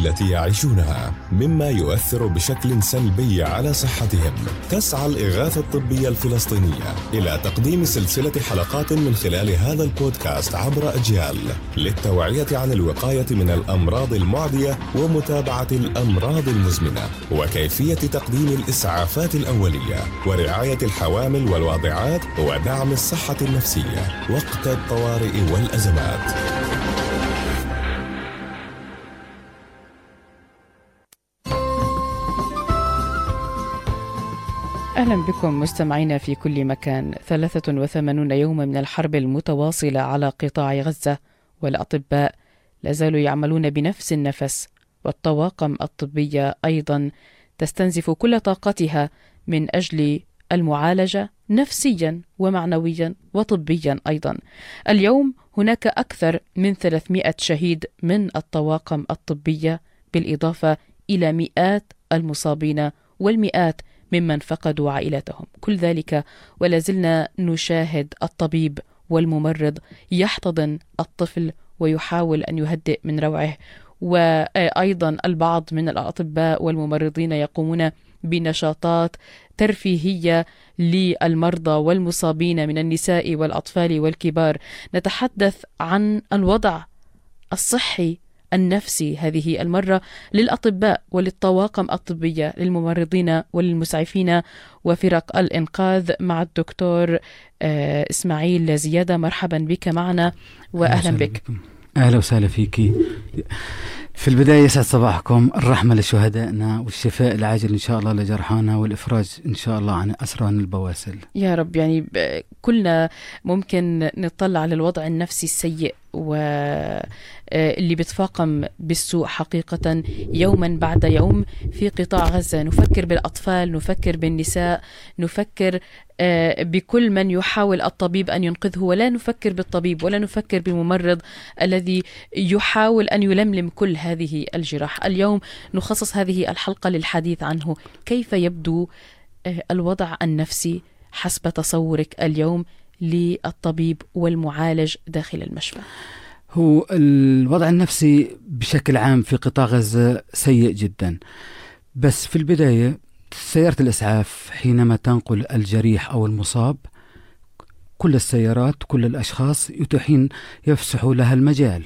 التي يعيشونها مما يؤثر بشكل سلبي على صحتهم. تسعى الإغاثة الطبية الفلسطينية إلى تقديم سلسلة حلقات من خلال هذا البودكاست عبر أجيال للتوعية عن الوقاية من الأمراض المعدية ومتابعة الأمراض المزمنة وكيفية تقديم الإسعافات الأولية ورعاية الحوامل والواضعات ودعم الصحة النفسية وقت الطوارئ والأزمات. أهلا بكم مستمعينا في كل مكان. 83 يوما من الحرب المتواصلة على قطاع غزة والأطباء لازالوا يعملون بنفس النفس والطواقم الطبية أيضا تستنزف كل طاقتها من أجل المعالجة نفسيا ومعنويا وطبيا أيضا. اليوم هناك أكثر من 300 شهيد من الطواقم الطبية بالإضافة إلى مئات المصابين والمئات ممن فقدوا عائلتهم. كل ذلك ولا زلنا نشاهد الطبيب والممرض يحتضن الطفل ويحاول أن يهدئ من روعه. وأيضا البعض من الأطباء والممرضين يقومون بنشاطات ترفيهية للمرضى والمصابين من النساء والأطفال والكبار. نتحدث عن الوضع الصحي النفسي هذه المرة للأطباء وللطواقم الطبية للممرضين وللمسعفين وفرق الإنقاذ مع الدكتور آه، إسماعيل زيادة. مرحبا بك معنا وأهلا بك. أهلا وسهلا فيك. في البداية يسعد صباحكم. الرحمة لشهدائنا والشفاء العاجل إن شاء الله لجرحانا والإفراج إن شاء الله عن أسران البواسل. يا رب. يعني كلنا ممكن نطلع على الوضع النفسي السيء. واللي آه، بتفاقم بالسوء حقيقة يوما بعد يوم في قطاع غزة. نفكر بالأطفال نفكر بالنساء نفكر آه، بكل من يحاول الطبيب أن ينقذه ولا نفكر بالطبيب ولا نفكر بالممرض الذي يحاول أن يلملم كل هذه الجراح. اليوم نخصص هذه الحلقة للحديث عنه. كيف يبدو آه، الوضع النفسي حسب تصورك اليوم؟ للطبيب والمعالج داخل المشفى. هو الوضع النفسي بشكل عام في قطاع غزة سيء جدا. بس في البداية سيارة الإسعاف حينما تنقل الجريح أو المصاب كل السيارات كل الأشخاص يتيحين يفسحوا لها المجال.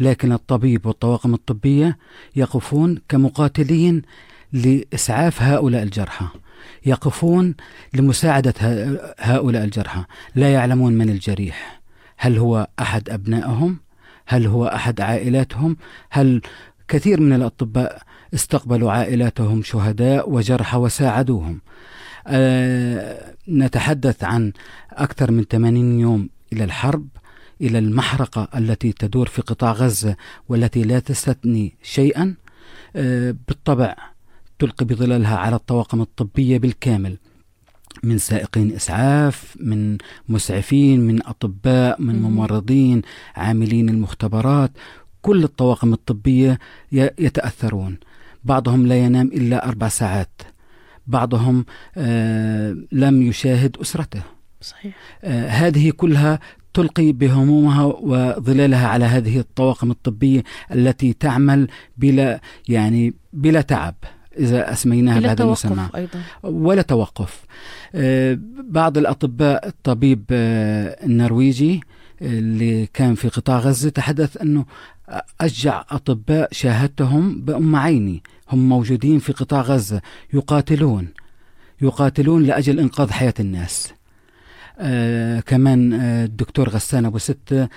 لكن الطبيب والطواقم الطبية يقفون كمقاتلين لإسعاف هؤلاء الجرحى. يقفون لمساعدة هؤلاء الجرحى. لا يعلمون من الجريح. هل هو أحد أبنائهم؟ هل هو أحد عائلاتهم؟ هل كثير من الأطباء استقبلوا عائلاتهم شهداء وجرحى وساعدوهم؟ أه نتحدث عن أكثر من 80 يوم إلى الحرب إلى المحرقة التي تدور في قطاع غزة والتي لا تستثني شيئا. أه بالطبع تلقي بظلالها على الطواقم الطبية بالكامل من سائقين إسعاف من مسعفين من أطباء من ممرضين عاملين المختبرات. كل الطواقم الطبية يتأثرون. بعضهم لا ينام إلا أربع ساعات. بعضهم آه لم يشاهد أسرته. صحيح. آه هذه كلها تلقي بهمومها وظلالها على هذه الطواقم الطبية التي تعمل بلا يعني بلا تعب. إذا أسميناها بهذا المسمى. أيضا. ولا توقف. آه، بعض الأطباء الطبيب آه، النرويجي اللي كان في قطاع غزة تحدث أنه أشجع أطباء شاهدتهم بأم عيني. هم موجودين في قطاع غزة. يقاتلون. يقاتلون لأجل إنقاذ حياة الناس. آه كمان آه الدكتور غسان أبو سته آه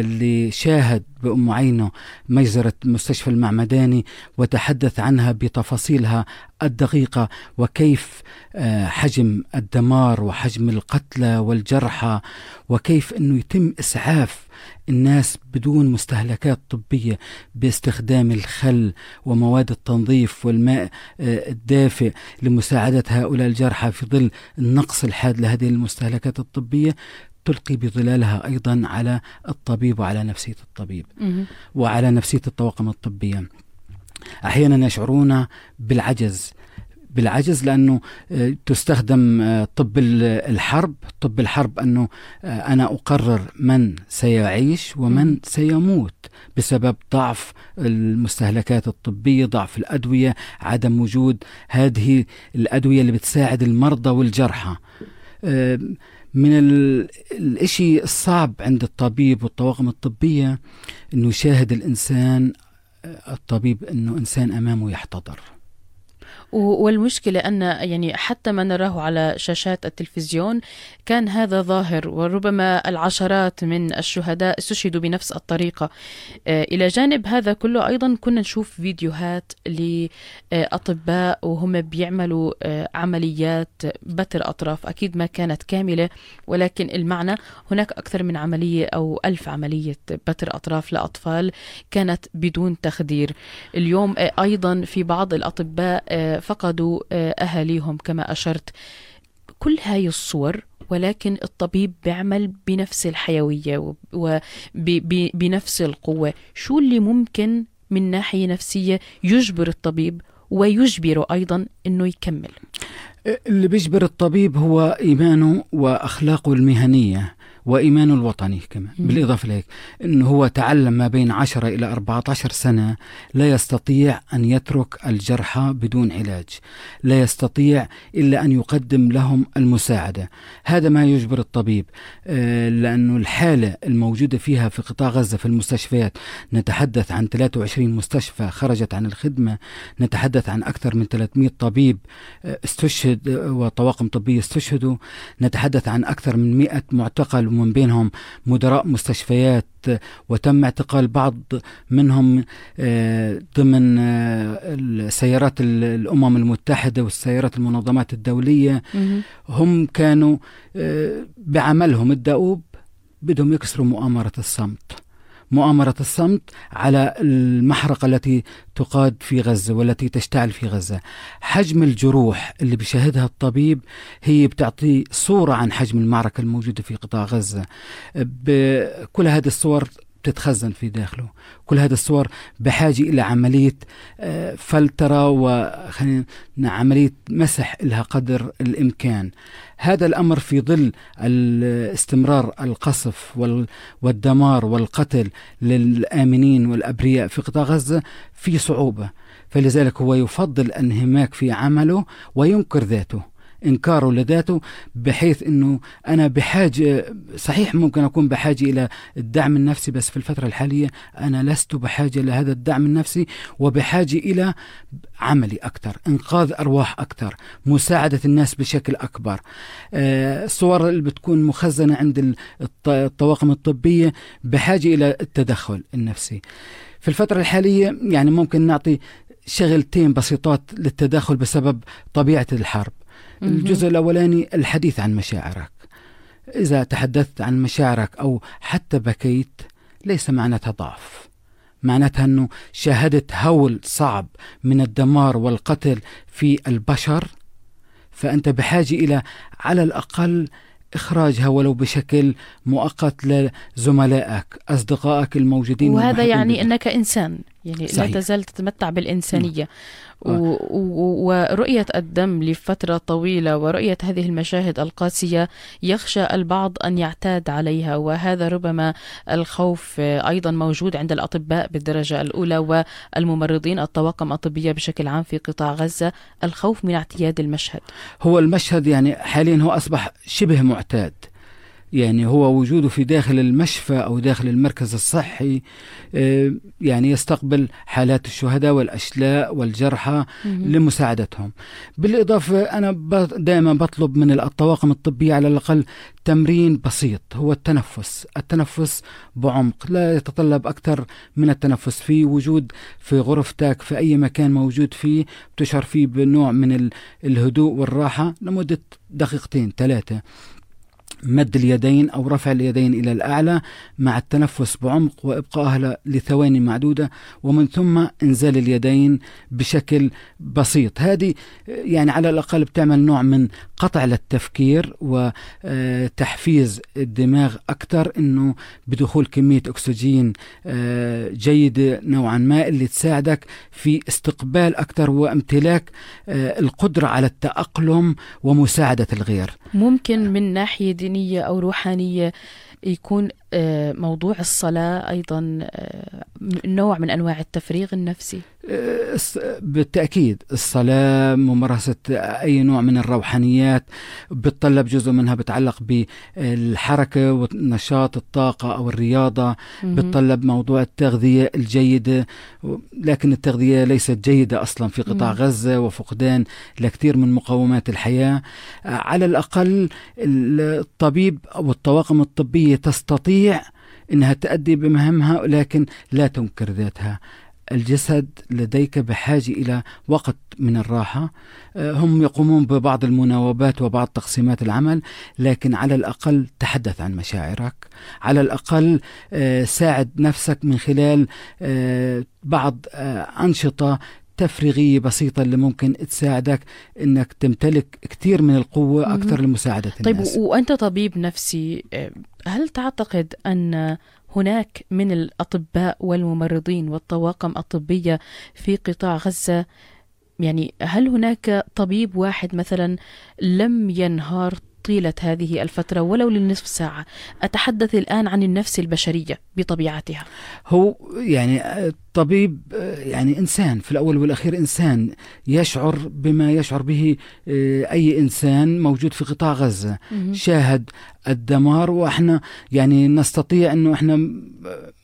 اللي شاهد بأم عينه مجزرة مستشفى المعمداني وتحدث عنها بتفاصيلها الدقيقة وكيف آه حجم الدمار وحجم القتلى والجرحى وكيف إنه يتم إسعاف الناس بدون مستهلكات طبية باستخدام الخل ومواد التنظيف والماء آه، الدافئ لمساعدة هؤلاء الجرحى في ظل النقص الحاد لهذه المستهلكات الطبية تلقي بظلالها أيضا على الطبيب وعلى نفسية الطبيب وعلى نفسية الطواقم الطبية. أحيانا يشعرون بالعجز بالعجز لأنه آه، تستخدم آه، طب الحرب طب الحرب أنه أنا أقرر من سيعيش ومن سيموت بسبب ضعف المستهلكات الطبية ضعف الأدوية عدم وجود هذه الأدوية اللي بتساعد المرضى والجرحى. من الإشي الصعب عند الطبيب والطواقم الطبية إنه يشاهد الإنسان الطبيب أنه إنسان أمامه يحتضر. والمشكلة أن يعني حتى ما نراه على شاشات التلفزيون كان هذا ظاهر وربما العشرات من الشهداء استشهدوا بنفس الطريقة. آه، إلى جانب هذا كله أيضا كنا نشوف فيديوهات لأطباء وهم بيعملوا آه، عمليات بتر أطراف. أكيد ما كانت كاملة ولكن المعنى هناك أكثر من عملية أو ألف عملية بتر أطراف لأطفال كانت بدون تخدير. اليوم آه، أيضا في بعض الأطباء فقدوا آه، أهاليهم كما أشرت. كل هاي الصور ولكن الطبيب بيعمل بنفس الحيوية وبنفس القوة. شو اللي ممكن من ناحية نفسية يجبر الطبيب ويجبره أيضا أنه يكمل؟ اللي بيجبر الطبيب هو إيمانه وأخلاقه المهنية. وإيمانه الوطني كمان. بالإضافة لهيك أنه هو تعلم ما بين 10 إلى 14 سنة لا يستطيع أن يترك الجرحى بدون علاج لا يستطيع إلا أن يقدم لهم المساعدة. هذا ما يجبر الطبيب آه، لأنه الحالة الموجودة فيها في قطاع غزة في المستشفيات نتحدث عن 23 مستشفى خرجت عن الخدمة نتحدث عن أكثر من 300 طبيب آه، استشهد آه، وطواقم طبية استشهدوا نتحدث عن أكثر من 100 معتقل ومن بينهم مدراء مستشفيات وتم اعتقال بعض منهم آه، ضمن آه، سيارات الأمم المتحدة والسيارات المنظمات الدولية. هم كانوا آه، بعملهم الدؤوب بدهم يكسروا مؤامرة الصمت. مؤامرة الصمت على المحرقة التي تقاد في غزة والتي تشتعل في غزة. حجم الجروح اللي بيشاهدها الطبيب هي بتعطي صورة عن حجم المعركة الموجودة في قطاع غزة. كل هذه الصور تتخزن في داخله. كل هذه الصور بحاجة إلى عملية آه، فلترة وعملية مسح لها قدر الإمكان. هذا الأمر في ظل استمرار القصف والدمار والقتل للآمنين والأبرياء في قطاع غزة في صعوبة. فلذلك هو يفضل الانهماك في عمله وينكر ذاته. إنكاره لذاته بحيث إنه أنا بحاجة صحيح ممكن أكون بحاجة إلى الدعم النفسي بس في الفترة الحالية أنا لست بحاجة لهذا الدعم النفسي وبحاجة إلى عملي أكثر إنقاذ أرواح أكثر مساعدة الناس بشكل أكبر. آه، الصور اللي بتكون مخزنة عند الطواقم الطبية بحاجة إلى التدخل النفسي. في الفترة الحالية يعني ممكن نعطي شغلتين بسيطات للتدخل بسبب طبيعة الحرب. الجزء الأولاني الحديث عن مشاعرك. إذا تحدثت عن مشاعرك أو حتى بكيت ليس معناتها ضعف معناتها أنه شاهدت هول صعب من الدمار والقتل في البشر فأنت بحاجة إلى على الأقل إخراجها ولو بشكل مؤقت لزملائك أصدقائك الموجودين وهذا يعني أنك إنسان. يعني صحيح. لا تزال تتمتع بالإنسانية آه. ورؤية الدم لفترة طويلة ورؤية هذه المشاهد القاسية يخشى البعض أن يعتاد عليها وهذا ربما الخوف أيضا موجود عند الأطباء بالدرجة الأولى والممرضين الطواقم الطبية بشكل عام في قطاع غزة الخوف من اعتياد المشهد هو المشهد يعني حاليا هو أصبح شبه معتاد يعني هو وجوده في داخل المشفى أو داخل المركز الصحي آه، يعني يستقبل حالات الشهداء والأشلاء والجرحى لمساعدتهم. بالإضافة أنا دائما بطلب من الطواقم الطبية على الأقل تمرين بسيط هو التنفس. التنفس بعمق لا يتطلب أكثر من التنفس. في وجود في غرفتك في أي مكان موجود فيه بتشعر فيه بنوع من الهدوء والراحة لمدة دقيقتين ثلاثة. مد اليدين أو رفع اليدين إلى الأعلى مع التنفس بعمق وإبقائها لثواني معدودة ومن ثم إنزال اليدين بشكل بسيط. هذه يعني على الأقل بتعمل نوع من قطع للتفكير وتحفيز الدماغ أكثر أنه بدخول كمية أكسجين آه، جيدة نوعا ما اللي تساعدك في استقبال أكثر وامتلاك آه، القدرة على التأقلم ومساعدة الغير. ممكن من ناحية دينية أو روحانية يكون آه، موضوع الصلاة أيضا آه، نوع من أنواع التفريغ النفسي. آه، بالتأكيد الصلاة ممارسة أي نوع من الروحانيات بتطلب جزء منها بتعلق بالحركة والنشاط الطاقة أو الرياضة بتطلب موضوع التغذية الجيدة لكن التغذية ليست جيدة أصلا في قطاع غزة وفقدان لكثير من مقومات الحياة. على الأقل الطبيب أو الطواقم الطبية تستطيع إنها تؤدي بمهامها لكن لا تنكر ذاتها. الجسد لديك بحاجة إلى وقت من الراحة. آه، هم يقومون ببعض المناوبات وبعض تقسيمات العمل لكن على الأقل تحدث عن مشاعرك. على الأقل آه، ساعد نفسك من خلال آه، بعض أنشطة تفريغية بسيطة اللي ممكن تساعدك إنك تمتلك كثير من القوة أكثر لمساعدة طيب الناس. طيب وأنت طبيب نفسي هل تعتقد أن هناك من الأطباء والممرضين والطواقم الطبية في قطاع غزة. يعني هل هناك طبيب واحد مثلا لم ينهار طيلة هذه الفترة ولو لنصف ساعة. أتحدث الآن عن النفس البشرية بطبيعتها. هو يعني الطبيب يعني إنسان في الأول والأخير إنسان يشعر بما يشعر به آه، أي إنسان موجود في قطاع غزة. شاهد الدمار وإحنا يعني نستطيع أنه إحنا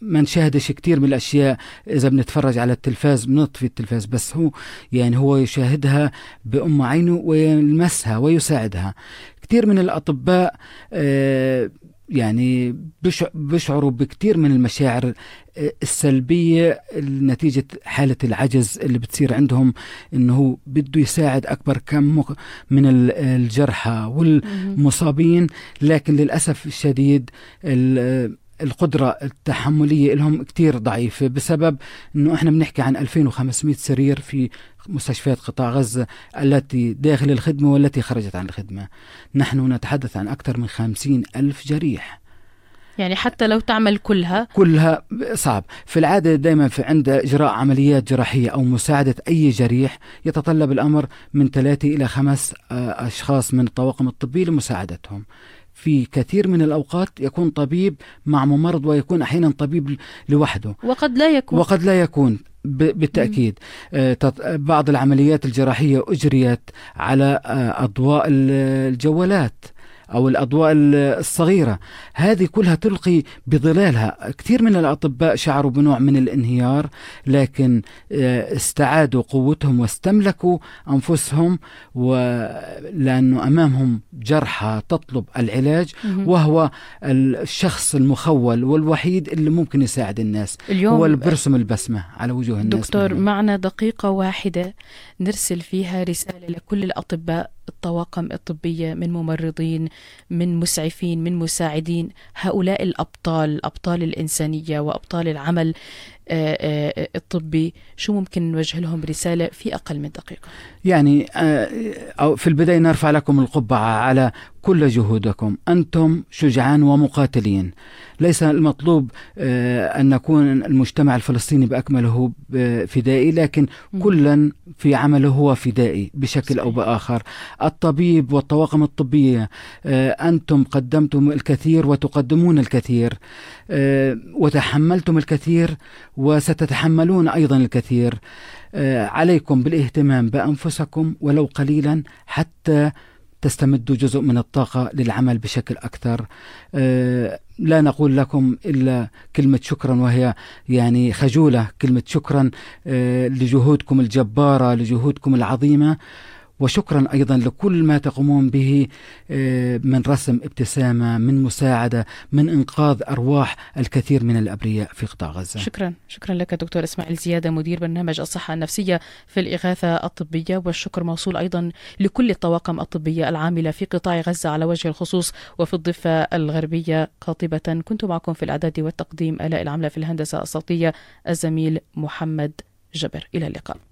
ما نشاهدش كثير من الأشياء إذا بنتفرج على التلفاز بنطفي التلفاز بس هو يعني هو يشاهدها بأم عينه ويلمسها ويساعدها. كثير من الأطباء آه، يعني بيشعروا بكثير من المشاعر آه، السلبية نتيجة حالة العجز اللي بتصير عندهم إنه بده يساعد أكبر كم من الجرحى والمصابين. لكن للأسف الشديد القدرة التحملية لهم كتير ضعيفة بسبب أنه إحنا بنحكي عن 2500 سرير في مستشفيات قطاع غزة التي داخل الخدمة والتي خرجت عن الخدمة. نحن نتحدث عن أكثر من 50 ألف جريح. يعني حتى لو تعمل كلها؟ كلها صعب. في العادة دائما في عند إجراء عمليات جراحية أو مساعدة أي جريح يتطلب الأمر من ثلاثة إلى خمس آه، أشخاص من الطواقم الطبية لمساعدتهم. في كثير من الأوقات يكون طبيب مع ممرض ويكون أحيانا طبيب لوحده. وقد لا يكون. وقد لا يكون بالتأكيد. آه، بعض العمليات الجراحية أجريت على آه، أضواء الجوالات. أو الأضواء الصغيرة. هذه كلها تلقي بظلالها. كثير من الأطباء شعروا بنوع من الانهيار لكن آه، استعادوا قوتهم واستملكوا أنفسهم لأنه أمامهم جرحى تطلب العلاج وهو الشخص المخول والوحيد اللي ممكن يساعد الناس. اليوم هو اللي بيرسم البسمة على وجوه الناس دكتور معنا دقيقة واحدة نرسل فيها رسالة لكل الأطباء. الطواقم الطبية من ممرضين من مسعفين من مساعدين هؤلاء الأبطال أبطال الإنسانية وأبطال العمل. الطبي شو ممكن نوجه لهم رسالة في أقل من دقيقة؟ يعني آه، في البداية نرفع لكم القبعة على كل جهودكم. أنتم شجعان ومقاتلين. ليس المطلوب أن نكون المجتمع الفلسطيني بأكمله فدائي لكن كلا في عمله هو فدائي بشكل أو بآخر. الطبيب والطواقم الطبية أنتم قدمتم الكثير وتقدمون الكثير وتحملتم الكثير وستتحملون أيضا الكثير. آه، عليكم بالاهتمام بأنفسكم ولو قليلا حتى تستمدوا جزء من الطاقة للعمل بشكل أكثر. آه، لا نقول لكم إلا كلمة شكرا وهي يعني خجولة كلمة شكرا آه، لجهودكم الجبارة لجهودكم العظيمة. وشكرا أيضا لكل ما تقومون به آه، من رسم ابتسامة من مساعدة من إنقاذ أرواح الكثير من الأبرياء في قطاع غزة. شكرا. شكرا لك دكتور إسماعيل زيادة مدير برنامج الصحة النفسية في الإغاثة الطبية. والشكر موصول أيضا لكل الطواقم الطبية العاملة في قطاع غزة على وجه الخصوص وفي الضفة الغربية. قاطبة كنت معكم في الإعداد والتقديم آلاء العملة في الهندسة الصوتية الزميل محمد جبر. إلى اللقاء.